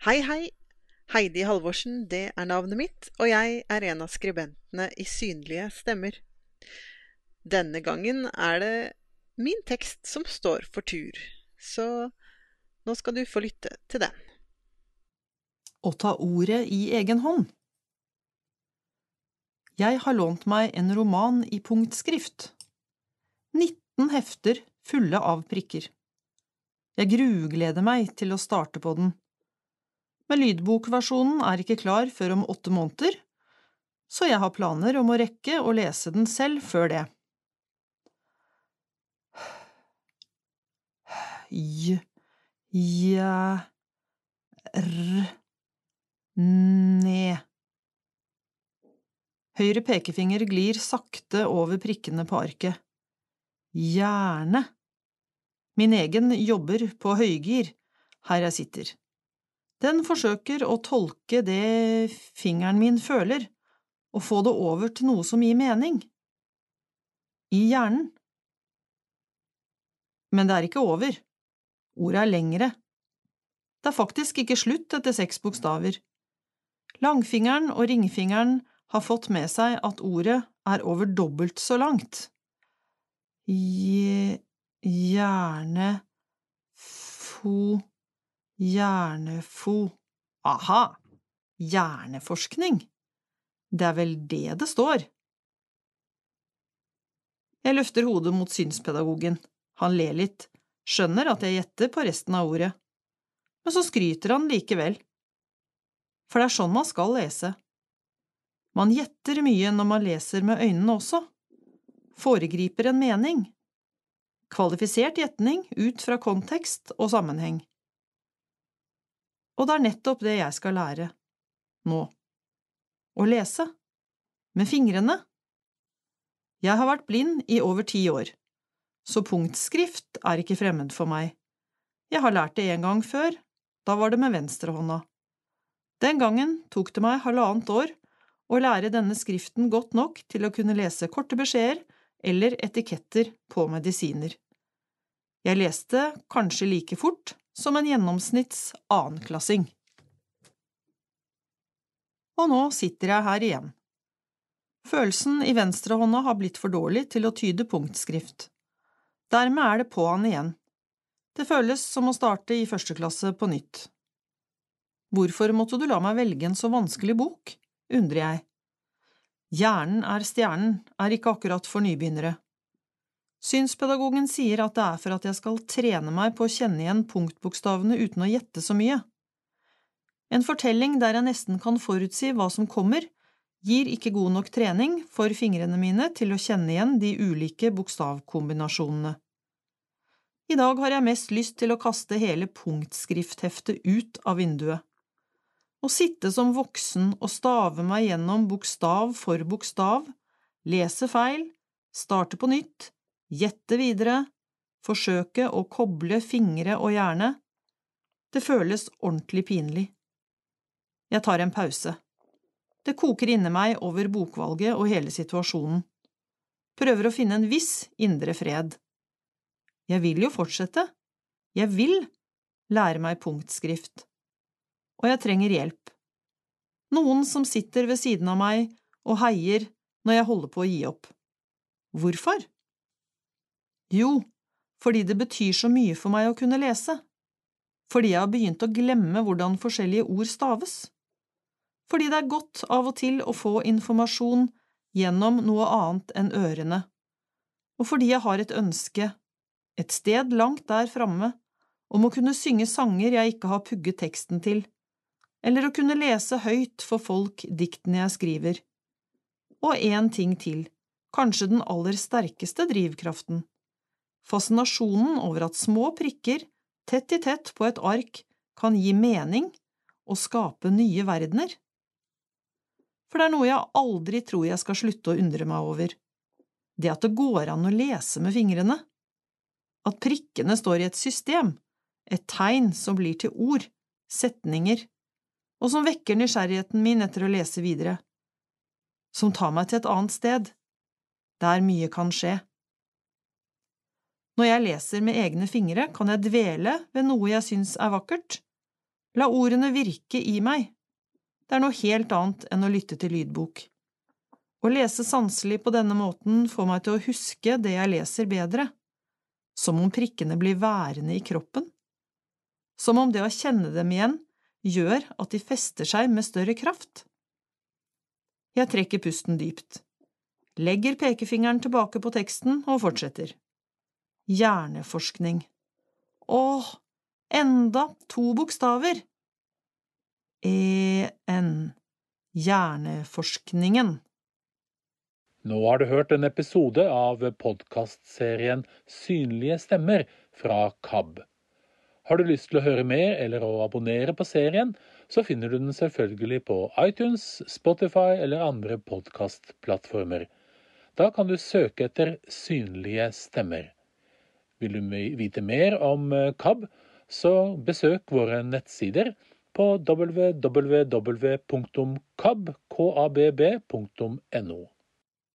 Hei, hei! Heidi Halvorsen, det er navnet mitt, og jeg er en av skribentene i Synlige stemmer. Denne gangen er det min tekst som står for tur, så nå skal du få lytte til den. Å ta ordet i egen hånd Jeg har lånt meg en roman i punktskrift. 19 hefter fulle av prikker. Jeg grugleder meg til å starte på den. Men lydbokversjonen er ikke klar før om åtte måneder, så jeg har planer om å rekke å lese den selv før det. J, ja, r, ne. Høyre pekefinger glir sakte over prikkene på arket. Gjerne. Min egen jobber på høygir, her jeg sitter. Den forsøker å tolke det fingeren min føler, og få det over til noe som gir mening. I hjernen. Men det er ikke over. Ordet er lengre. Det er faktisk ikke slutt etter seks bokstaver. Langfingeren og ringfingeren har fått med seg at ordet er over dobbelt så langt. Je, hjerne, fo Hjernefo… Aha! Hjerneforskning. Det er vel det det står. Jeg løfter hodet mot synspedagogen. Han ler litt, skjønner at jeg gjetter på resten av ordet. Men så skryter han likevel. For det er sånn man skal lese. Man gjetter mye når man leser med øynene også. Foregriper en mening. Kvalifisert gjetning ut fra kontekst og sammenheng. Og det er nettopp det jeg skal lære, nå. Å lese. Med fingrene. Jeg har vært blind i over ti år, så punktskrift er ikke fremmed for meg. Jeg har lært det en gang før, da var det med venstrehånda. Den gangen tok det meg halvannet år å lære denne skriften godt nok til å kunne lese korte beskjeder eller etiketter på medisiner. Jeg leste kanskje like fort som en gjennomsnitts annenklassing. Og nå sitter jeg her igjen. Følelsen i venstrehånda har blitt for dårlig til å tyde punktskrift. Dermed er det på'n igjen. Det føles som å starte i første klasse på nytt. Hvorfor måtte du la meg velge en så vanskelig bok, undrer jeg. Hjernen er stjernen er ikke akkurat for nybegynnere. Synspedagogen sier at det er for at jeg skal trene meg på å kjenne igjen punktbokstavene uten å gjette så mye. En fortelling der jeg nesten kan forutsi hva som kommer, gir ikke god nok trening for fingrene mine til å kjenne igjen de ulike bokstavkombinasjonene. I dag har jeg mest lyst til å kaste hele punktskrift-heftet ut av vinduet. Å sitte som voksen og stave meg gjennom bokstav for bokstav, lese feil, starte på nytt, gjette videre, forsøke å koble fingre og hjerne. Det føles ordentlig pinlig. Jeg tar en pause. Det koker inni meg over bokvalget og hele situasjonen. Prøver å finne en viss indre fred. Jeg vil jo fortsette. Jeg vil lære meg punktskrift. Og jeg trenger hjelp. Noen som sitter ved siden av meg og heier når jeg holder på å gi opp. Hvorfor? Jo, fordi det betyr så mye for meg å kunne lese. Fordi jeg har begynt å glemme hvordan forskjellige ord staves. Fordi det er godt av og til å få informasjon gjennom noe annet enn ørene. Og fordi jeg har et ønske, et sted langt der framme, om å kunne synge sanger jeg ikke har pugget teksten til, eller å kunne lese høyt for folk diktene jeg skriver. Og én ting til, kanskje den aller sterkeste drivkraften fascinasjonen over at små prikker tett i tett på et ark kan gi mening og skape nye verdener. For det er noe jeg aldri tror jeg skal slutte å undre meg over, det at det går an å lese med fingrene, at prikkene står i et system, et tegn som blir til ord, setninger, og som vekker nysgjerrigheten min etter å lese videre, som tar meg til et annet sted, der mye kan skje. Når jeg leser med egne fingre, kan jeg dvele ved noe jeg syns er vakkert, La ordene virke i meg. Det er noe helt annet enn å lytte til lydbok. Å lese sanselig på denne måten får meg til å huske det jeg leser bedre, som om prikkene blir værende i kroppen, som om det å kjenne dem igjen gjør at de fester seg med større kraft. Jeg trekker pusten dypt, legger pekefingeren tilbake på teksten og fortsetter. Hjerneforskning. Åh, enda to bokstaver! EN. Hjerneforskningen. Nå har du hørt en episode av podkastserien Synlige stemmer fra KAB. Har du lyst til å høre mer eller å abonnere på serien, så finner du den selvfølgelig på iTunes, Spotify eller andre podkastplattformer. Da kan du søke etter Synlige stemmer. Vil du vite mer om eh, KAB, så besøk våre nettsider på www.kab.no.